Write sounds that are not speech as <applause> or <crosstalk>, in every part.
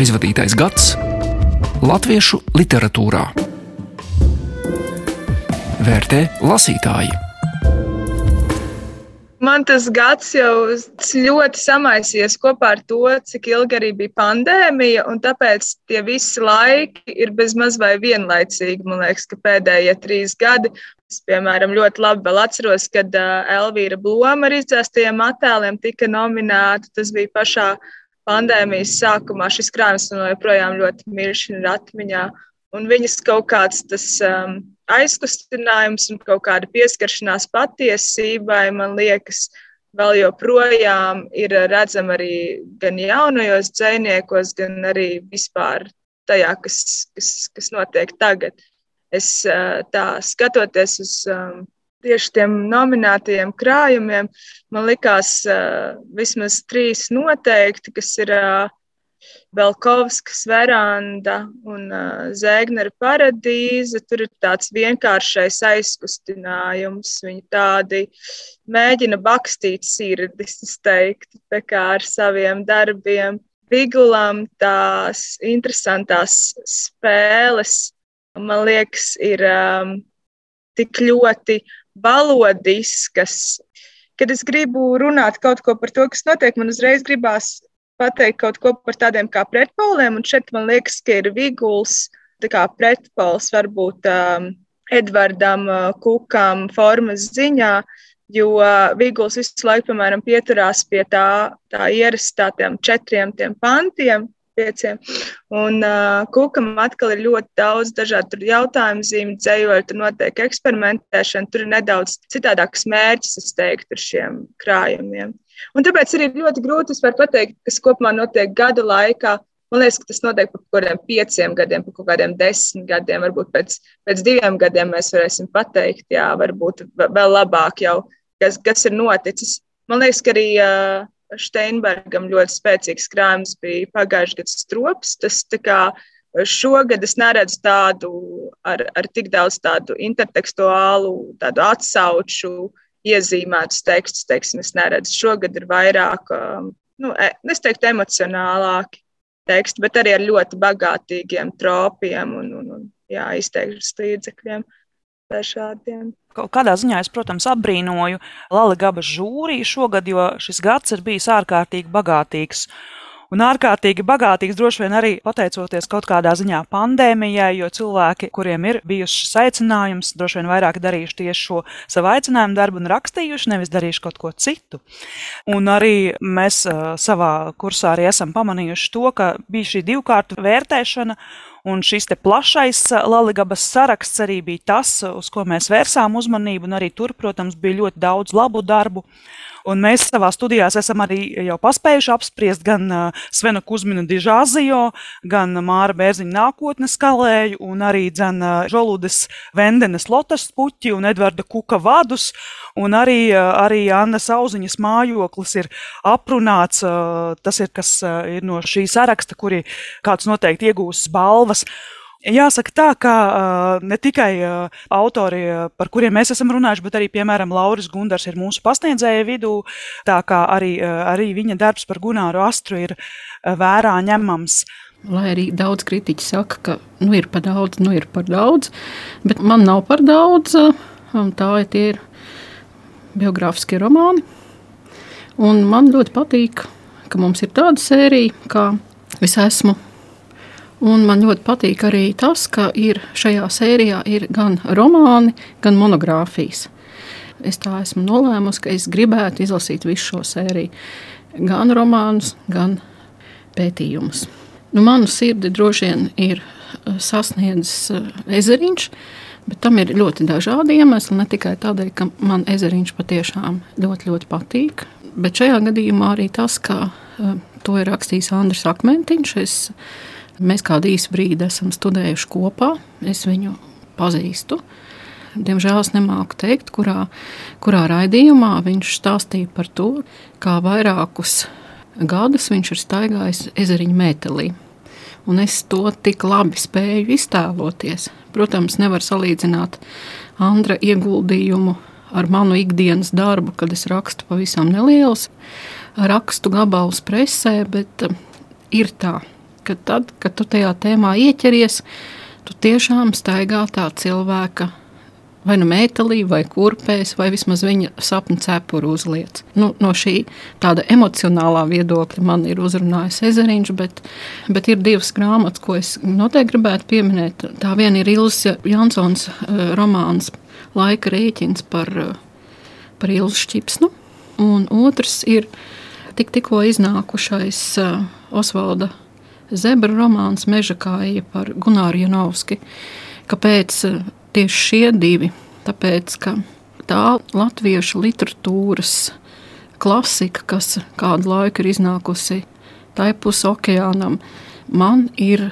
aizvadītais gads latviešu literatūrā. Vērtē lasītāji. Man tas gads jau ļoti samaisies kopā ar to, cik ilgi arī bija pandēmija, un tāpēc tie visi laiki ir bezmaz vai vienlaicīgi. Man liekas, ka pēdējie trīs gadi, es, piemēram, ļoti labi atceros, kad uh, Elvīra Bloma ar izdzēstajiem attēliem tika nominēta. Tas bija pašā pandēmijas sākumā. Šis krājums man joprojām ļoti miršķi ir atmiņā. Un viņas kaut kāds tas um, aizkustinājums un kaut kāda pieskaršanās patiesībai, man liekas, vēl joprojām ir redzama arī gan jaunajos dziniekos, gan arī vispār tajā, kas, kas, kas notiek tagad. Es tā skatoties uz tieši tiem nominētajiem krājumiem, man likās vismaz trīs noteikti, kas ir Belkovskas veranda un uh, Zēgnera paradīze. Tur ir tāds vienkāršais aizkustinājums. Viņi tādi mēģina bakstīt sirdis, es teiktu, tā kā ar saviem darbiem. Vigulam tās interesantās spēles, man liekas, ir um, tik ļoti balodiskas. Kad es gribu runāt kaut ko par to, kas notiek, man uzreiz gribās pateikt kaut ko par tādiem kā pretpoliem. Un šeit man liekas, ka ir Viguls, kā pretpols varbūt um, Edvardam uh, Kukam formas ziņā, jo uh, Viguls visu laiku, piemēram, pieturās pie tā, tā ierastātiem četriem tiem pantiem, pieciem. Un uh, kukam atkal ir ļoti daudz dažādu jautājumu zīmju, dzējoļu, tur notiek eksperimentēšana, tur ir nedaudz citādāks mērķis, es teiktu, ar šiem krājumiem. Un tāpēc arī ļoti grūti pateikt, kas kopumā notiek gada laikā. Man liekas, ka tas notiek par kaut kādiem pieciem gadiem, par kaut kādiem desmit gadiem. Varbūt pēc, pēc diviem gadiem mēs varēsim pateikt, jā, varbūt vēl labāk jau, kas, kas ir noticis. Man liekas, ka arī uh, Steinbergam ļoti spēcīgs krājums bija pagājušajā gadā strops. Tas kā, šogad es neredzu tādu ar, ar tik daudz tādu intertekstuālu, tādu atsauču iezīmētus tekstus, teiksim, es neredzu. Šogad ir vairāk, um, nu, e, es teiktu, emocionālāki teksti, bet arī ar ļoti bagātīgiem tropiem un, un, un jā, izteikšanas līdzekļiem dažādiem. Kādā ziņā es, protams, apbrīnoju Lala Gabas žūriju šogad, jo šis gads ir bijis ārkārtīgi bagātīgs un ārkārtīgi bagātīgs droši vien arī pateicoties kaut kādā ziņā pandēmijai, jo cilvēki, kuriem ir bijušas šis aicinājums, droši vien vairāk darījuši tieši šo savu aicinājumu darbu un rakstījuši, nevis darījuši kaut ko citu. Un arī mēs savā kursā arī esam pamanījuši to, ka bija šī divkārtu vērtēšana. Un šis plašais Latvijas saraksts arī bija tas, uz ko mēs vērsām uzmanību. Arī tur, protams, bija ļoti daudz labu darbu. Un mēs savā studijā esam arī jau paspējuši apspriest gan Svena Kusmina dižāzio, gan Māra Bērziņa nākotnes kalēju, un arī dzen, Žoludes Vendenes lotas puķi un Edvarda Kuka vadus. Un arī, arī Anna Sauziņas mājoklis ir aprunāts. Tas ir kas ir no šī saraksta, kuri kāds noteikti iegūs balvas. Jāsaka tā, ka ne tikai autori, par kuriem mēs esam runājuši, bet arī, piemēram, Lauris Gundars ir mūsu pasniedzēja vidū, tā kā arī, arī viņa darbs par Gunāru Astru ir vērā ņemams. Lai arī daudz kritiķi saka, ka nu, ir par daudz, nu ir par daudz, bet man nav par daudz. Tā ir biogrāfiskie romāni. Un man ļoti patīk, ka mums ir tāda sērija, kā es esmu Un man ļoti patīk arī tas, ka ir šajā sērijā ir gan romāni, gan monogrāfijas. Es tā esmu nolēmusi, ka es gribētu izlasīt visu šo sēriju. Gan romānus, gan pētījumus. Nu, manu sirdi droši vien ir eh, sasniedzis eh, ezeriņš, bet tam ir ļoti dažādi iemesli. Ne tikai tādēļ, ka man ezeriņš patiešām ļoti, ļoti patīk, bet šajā gadījumā arī tas, ka uh, to ir rakstījis Andris Akmentiņš. Es, Mēs kādu īsu brīdi esam studējuši kopā. Es viņu pazīstu. Diemžēl es nemāku teikt, kurā, kurā raidījumā viņš stāstīja par to, kā vairākus gadus viņš ir staigājis ezeriņa metālī. Un es to tik labi spēju iztēloties. Protams, nevar salīdzināt Andra ieguldījumu ar manu ikdienas darbu, kad es rakstu pavisam nelielus rakstu gabalus presē, bet ir tā, ka tad, kad tu tajā tēmā ieķeries, tu tiešām staigā tā cilvēka vai nu mētelī, vai kurpēs, vai vismaz viņa sapņu cepuru uzliec. Nu, no šī tāda emocionālā viedokļa man ir uzrunājis ezeriņš, bet, bet ir divas grāmatas, ko es noteikti gribētu pieminēt. Tā viena ir Ilsa Jansons uh, romāns Laika rēķins par, uh, par Ilsu Šķipsnu, un otrs ir tik, tikko iznākušais uh, Osvalda Zebra romāns Meža kāja par Gunāru Janovski. Kāpēc tieši šie divi. Tāpēc, ka tā latviešu literatūras klasika, kas kādu laiku ir iznākusi tai pusē okeānam, man ir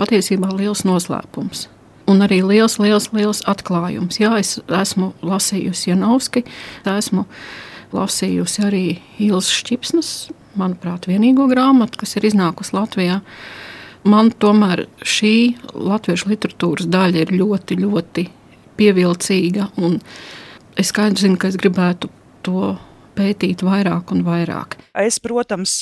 patiesībā liels noslēpums. Un arī liels, liels, liels atklājums. Jā, es esmu lasījusi Janovski, esmu lasījusi arī Ilzas Čipsnas, manuprāt, vienīgo grāmatu, kas ir iznākusi Latvijā. Man tomēr šī latviešu literatūras daļa ir ļoti, ļoti pievilcīga. Es skaidri zinu, ka es gribētu to pētīt vairāk un vairāk. Es, protams,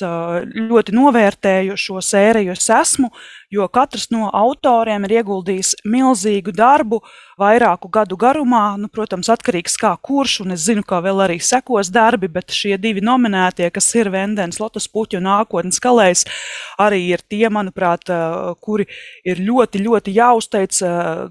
ļoti novērtēju šo sēriju. Es esmu, jo katrs no autoriem ir ieguldījis milzīgu darbu, vairāku gadu garumā. Nu, protams, atkarīgs kā kurš, un es zinu, ka vēl arī sekos darbi, bet šie divi nominētie, kas ir Vendens, Lotus Puķa un Nākotnes kalējs, arī ir tie, manuprāt, kuri ir ļoti, ļoti jāuzteic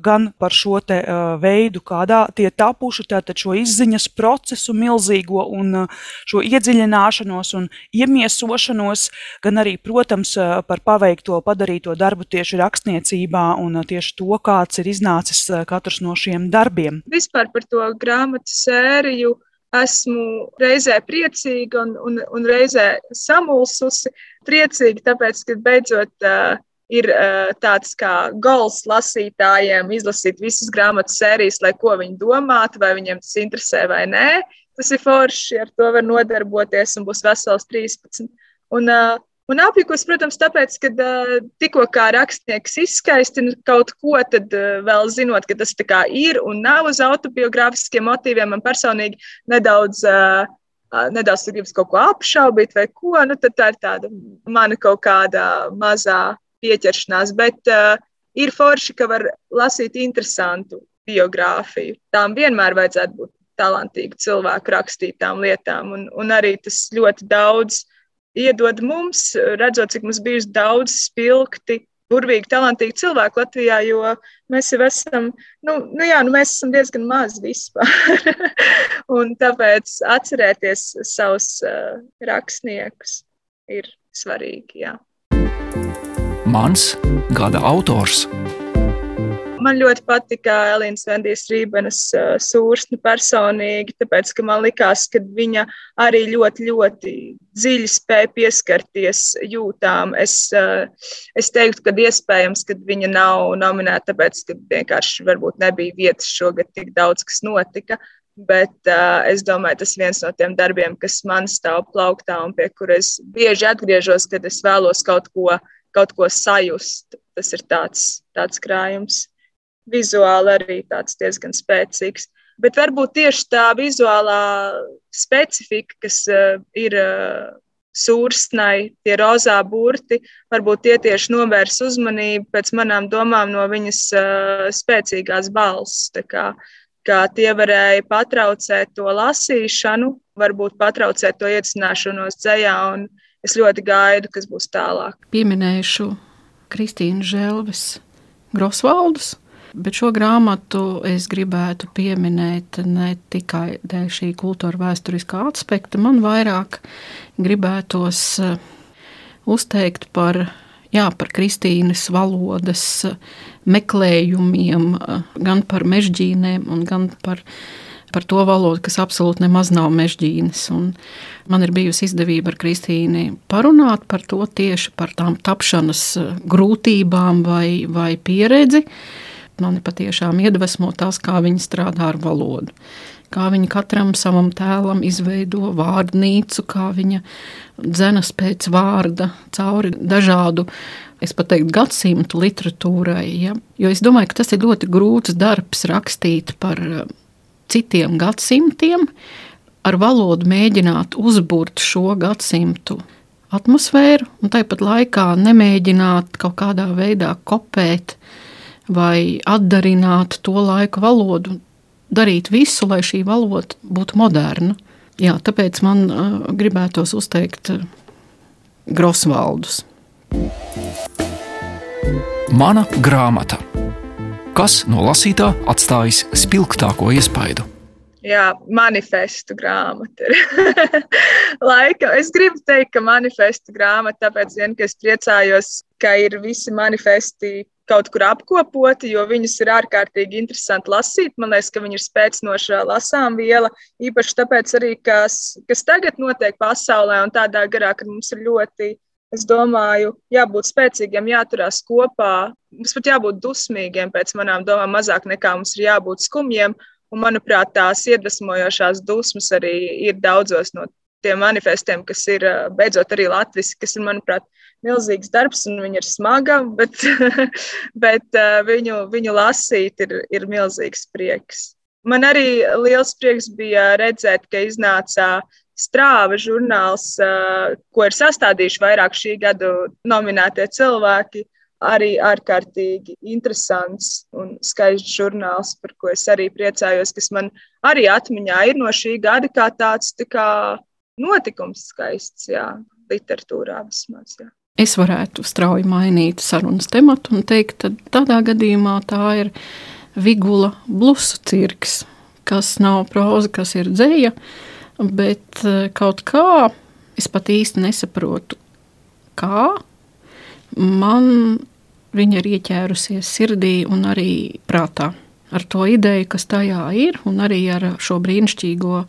gan par šo te veidu, kādā tie tapuši, tātad šo izziņas procesu milzīgo un šo iedziļināšanos un iemiesošanos, gan arī, protams, par paveikto, padarīto darbu tieši rakstniecībā un tieši to, kāds ir iznācis katrs katrs no šiem darbiem? Vispār par to grāmatu sēriju esmu reizē priecīga un, un, un reizē samulsusi. Priecīga, tāpēc, ka beidzot uh, ir uh, tāds kā gols lasītājiem izlasīt visas grāmatu sērijas, lai ko viņi domātu, vai viņiem tas interesē vai nē. Tas ir forši, ar to var nodarboties un būs vesels 13. Un, uh, Un apjukus, protams, tāpēc, ka uh, tikko kā rakstnieks izskaistina kaut ko, tad uh, vēl zinot, ka tas tā kā ir un nav uz autobiogrāfiskiem motīviem, man personīgi nedaudz, uh, nedaudz gribas kaut ko apšaubīt vai ko, nu tā ir tāda mana kaut kāda mazā pieķeršanās, bet uh, ir forši, ka var lasīt interesantu biogrāfiju. Tām vienmēr vajadzētu būt talantīgu cilvēku rakstītām lietām, un, un arī tas ļoti daudz iedod mums, redzot, cik mums bijusi daudz spilgti, burvīgi, talantīgi cilvēki Latvijā, jo mēs jau esam, nu, nu jā, nu mēs esam diezgan mazi vispār. <laughs> un tāpēc atcerēties savus uh, rakstniekus ir svarīgi, jā. Mans gada autors. Man ļoti patika Elīnas Vendijas Rībenes uh, sūrsne personīgi, tāpēc, ka man likās, ka viņa arī ļoti, ļoti dziļi spēja pieskarties jūtām. Es, uh, es teiktu, ka iespējams, ka viņa nav nominēta, tāpēc, ka vienkārši varbūt nebija vietas šogad tik daudz, kas notika. Bet uh, es domāju, tas ir viens no tiem darbiem, kas man stāv plauktā un pie kuras es bieži atgriežos, kad es vēlos kaut ko, kaut ko sajust. Tas ir tāds, tāds krājums vizuāli arī tāds diezgan spēcīgs. Bet varbūt tieši tā vizuālā specifika, kas uh, ir uh, sūrsnai, tie rozā burti, varbūt tie tieši novērs uzmanību pēc manām domām no viņas uh, spēcīgās balss. Kā, kā tie varēja patraucēt to lasīšanu, varbūt patraucēt to iecināšanos dzējā, un es ļoti gaidu, kas būs tālāk. Pieminēšu Kristīnu Želves Grosvaldus Bet šo grāmatu es gribētu pieminēt ne tikai dēļ šī kultūra vēsturiskā aspekta, man vairāk gribētos eh, uzteikt par, jā, par Kristīnas valodas eh, meklējumiem, eh, gan par mežģīnēm, gan par, par to valodu, kas absolūti nemaz nav mežģīnas. Un man ir bijusi izdevība ar Kristīnu parunāt par to tieši par tām tapšanas grūtībām vai, vai pieredzi mani patiešām iedvesmo tas, kā viņi strādā ar valodu. Kā viņa katram savam tēlam izveido vārdnīcu, kā viņa dzenas pēc vārda cauri dažādu, es pat teiktu, gadsimtu literatūrai. Ja? Jo es domāju, ka tas ir ļoti grūts darbs rakstīt par eh, citiem gadsimtiem, ar valodu mēģināt uzbūrt šo gadsimtu atmosfēru, un tāpat laikā nemēģināt kaut kādā veidā kopēt vai atdarināt to laiku valodu, darīt visu, lai šī valoda būtu moderna. Jā, tāpēc man uh, gribētos uzteikt uh, Grosvaldus. Mana grāmata. Kas no lasītā atstājis spilgtāko iespaidu? Jā, manifestu grāmata ir. <laughs> Laika. Es gribu teikt, ka manifestu grāmata, tāpēc vien, ka es priecājos, ka ir visi manifesti kaut kur apkopoti, jo viņus ir ārkārtīgi interesanti lasīt. Man liekas, ka viņi ir spēcinoša lasām viela, īpaši tāpēc arī, kas, kas tagad notiek pasaulē un tādā garā, ka mums ir ļoti, es domāju, jābūt spēcīgiem, jāturās kopā. Mums pat jābūt dusmīgiem pēc manām domām, mazāk nekā mums ir jābūt skumjiem. Un, manuprāt, tās iedvesmojošās dusmas arī ir daudzos no tiem manifestiem, kas ir beidzot arī latviešu, kas ir, manuprāt, milzīgs darbs un viņa ir smaga, bet, <laughs> bet viņu, viņu lasīt ir, ir milzīgs prieks. Man arī liels prieks bija redzēt, ka iznāca strāva žurnāls, ko ir sastādījuši vairāk šī gada nominētie cilvēki. Arī ārkārtīgi interesants un skaists žurnāls, par ko es arī priecājos, kas man arī atmiņā ir no šī gada kā tāds tā kā notikums skaists, jā, literatūrā vismaz. Jā es varētu strauji mainīt sarunas tematu un teikt, ka tādā gadījumā tā ir Vigula blusu cirks, kas nav proza, kas ir dzēja, bet eh, kaut kā es pat īsti nesaprotu, kā man viņa ir ieķērusies sirdī un arī prātā. Ar to ideju, kas tajā ir, un arī ar šo brīnišķīgo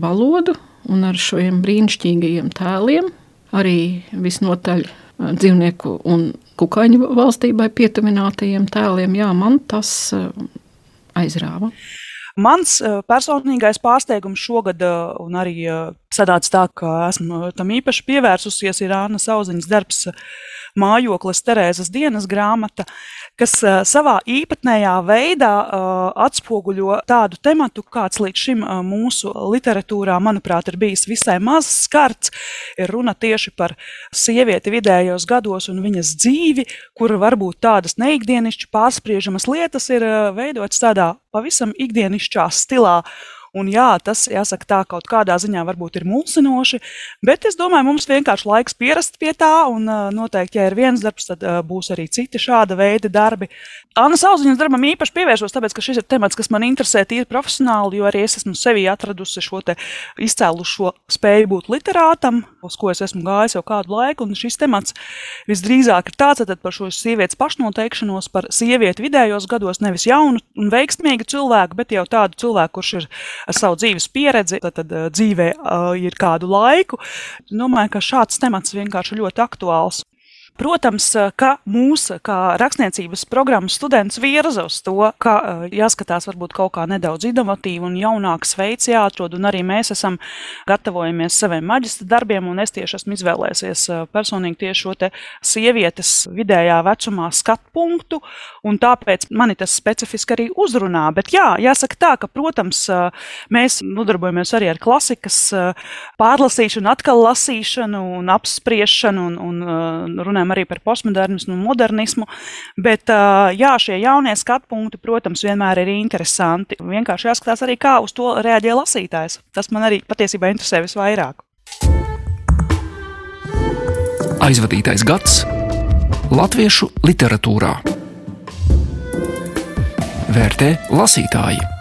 valodu un ar šiem brīnišķīgajiem tēliem, arī visnotaļ dzīvnieku un kukaiņu valstībai pietuvinātajiem tēliem, jā, man tas aizrāva. Mans personīgais pārsteigums šogad, un arī sanāca tā, ka esmu tam īpaši pievērsusies, ir Anna Sauziņas darbs Mājoklis Terēzes dienas grāmata, kas savā īpatnējā veidā atspoguļo tādu tematu, kāds līdz šim mūsu literatūrā, manuprāt, ir bijis visai maz skarts. Ir runa tieši par sievieti vidējos gados un viņas dzīvi, kur varbūt tādas neikdienišķi pārspriežamas lietas ir veidotas tādā pavisam ikdienišķā stilā. Un jā, tas, jāsaka, tā kaut kādā ziņā varbūt ir mulsinoši, bet es domāju, mums vienkārši laiks pierast pie tā, un noteikti, ja ir viens darbs, tad būs arī citi šāda veida darbi. Anna Sauziņas darbam īpaši pievēršos, tāpēc, ka šis ir temats, kas man interesē tīri profesionāli, jo arī es esmu sevī atradusi šo izcēlušo spēju būt literātam, uz ko es esmu gājis jau kādu laiku, un šis temats visdrīzāk ir tāds, par šo sievietes pašnoteikšanos, par sievieti vidējos gados, nevis jaunu un veiksmīgu cilvēku, bet jau tādu cilvēku, kurš ir ar savu dzīves pieredzi, tad, tad dzīvē ir kādu laiku. Domāju, ka šāds temats vienkārši ļoti aktuāls. Protams, eh, ka mūsu kā rakstniecības programmas students virza uz to, ka eh, jāskatās varbūt kaut kā nedaudz inovatīvi un jaunāks veids jāatrod, un arī mēs esam gatavojamies saviem maģistra darbiem, un es tieši esmu izvēlējies eh, personīgi tieši šo te sievietes vidējā vecumā skatu punktu, un tāpēc mani tas specifiski arī uzrunā. Bet jā, jāsaka tā, ka, protams, mēs nodarbojamies arī ar klasikas pārlasīšanu, atkal lasīšanu un apspriešanu un, un runājam runājam arī par postmodernismu un modernismu. Bet jā, šie jaunie skatu punkti, protams, vienmēr ir interesanti. Vienkārši jāskatās arī, kā uz to reaģē lasītājs. Tas man arī patiesībā interesē visvairāk. Aizvadītais gads Latviešu literatūrā vērtē lasītāji.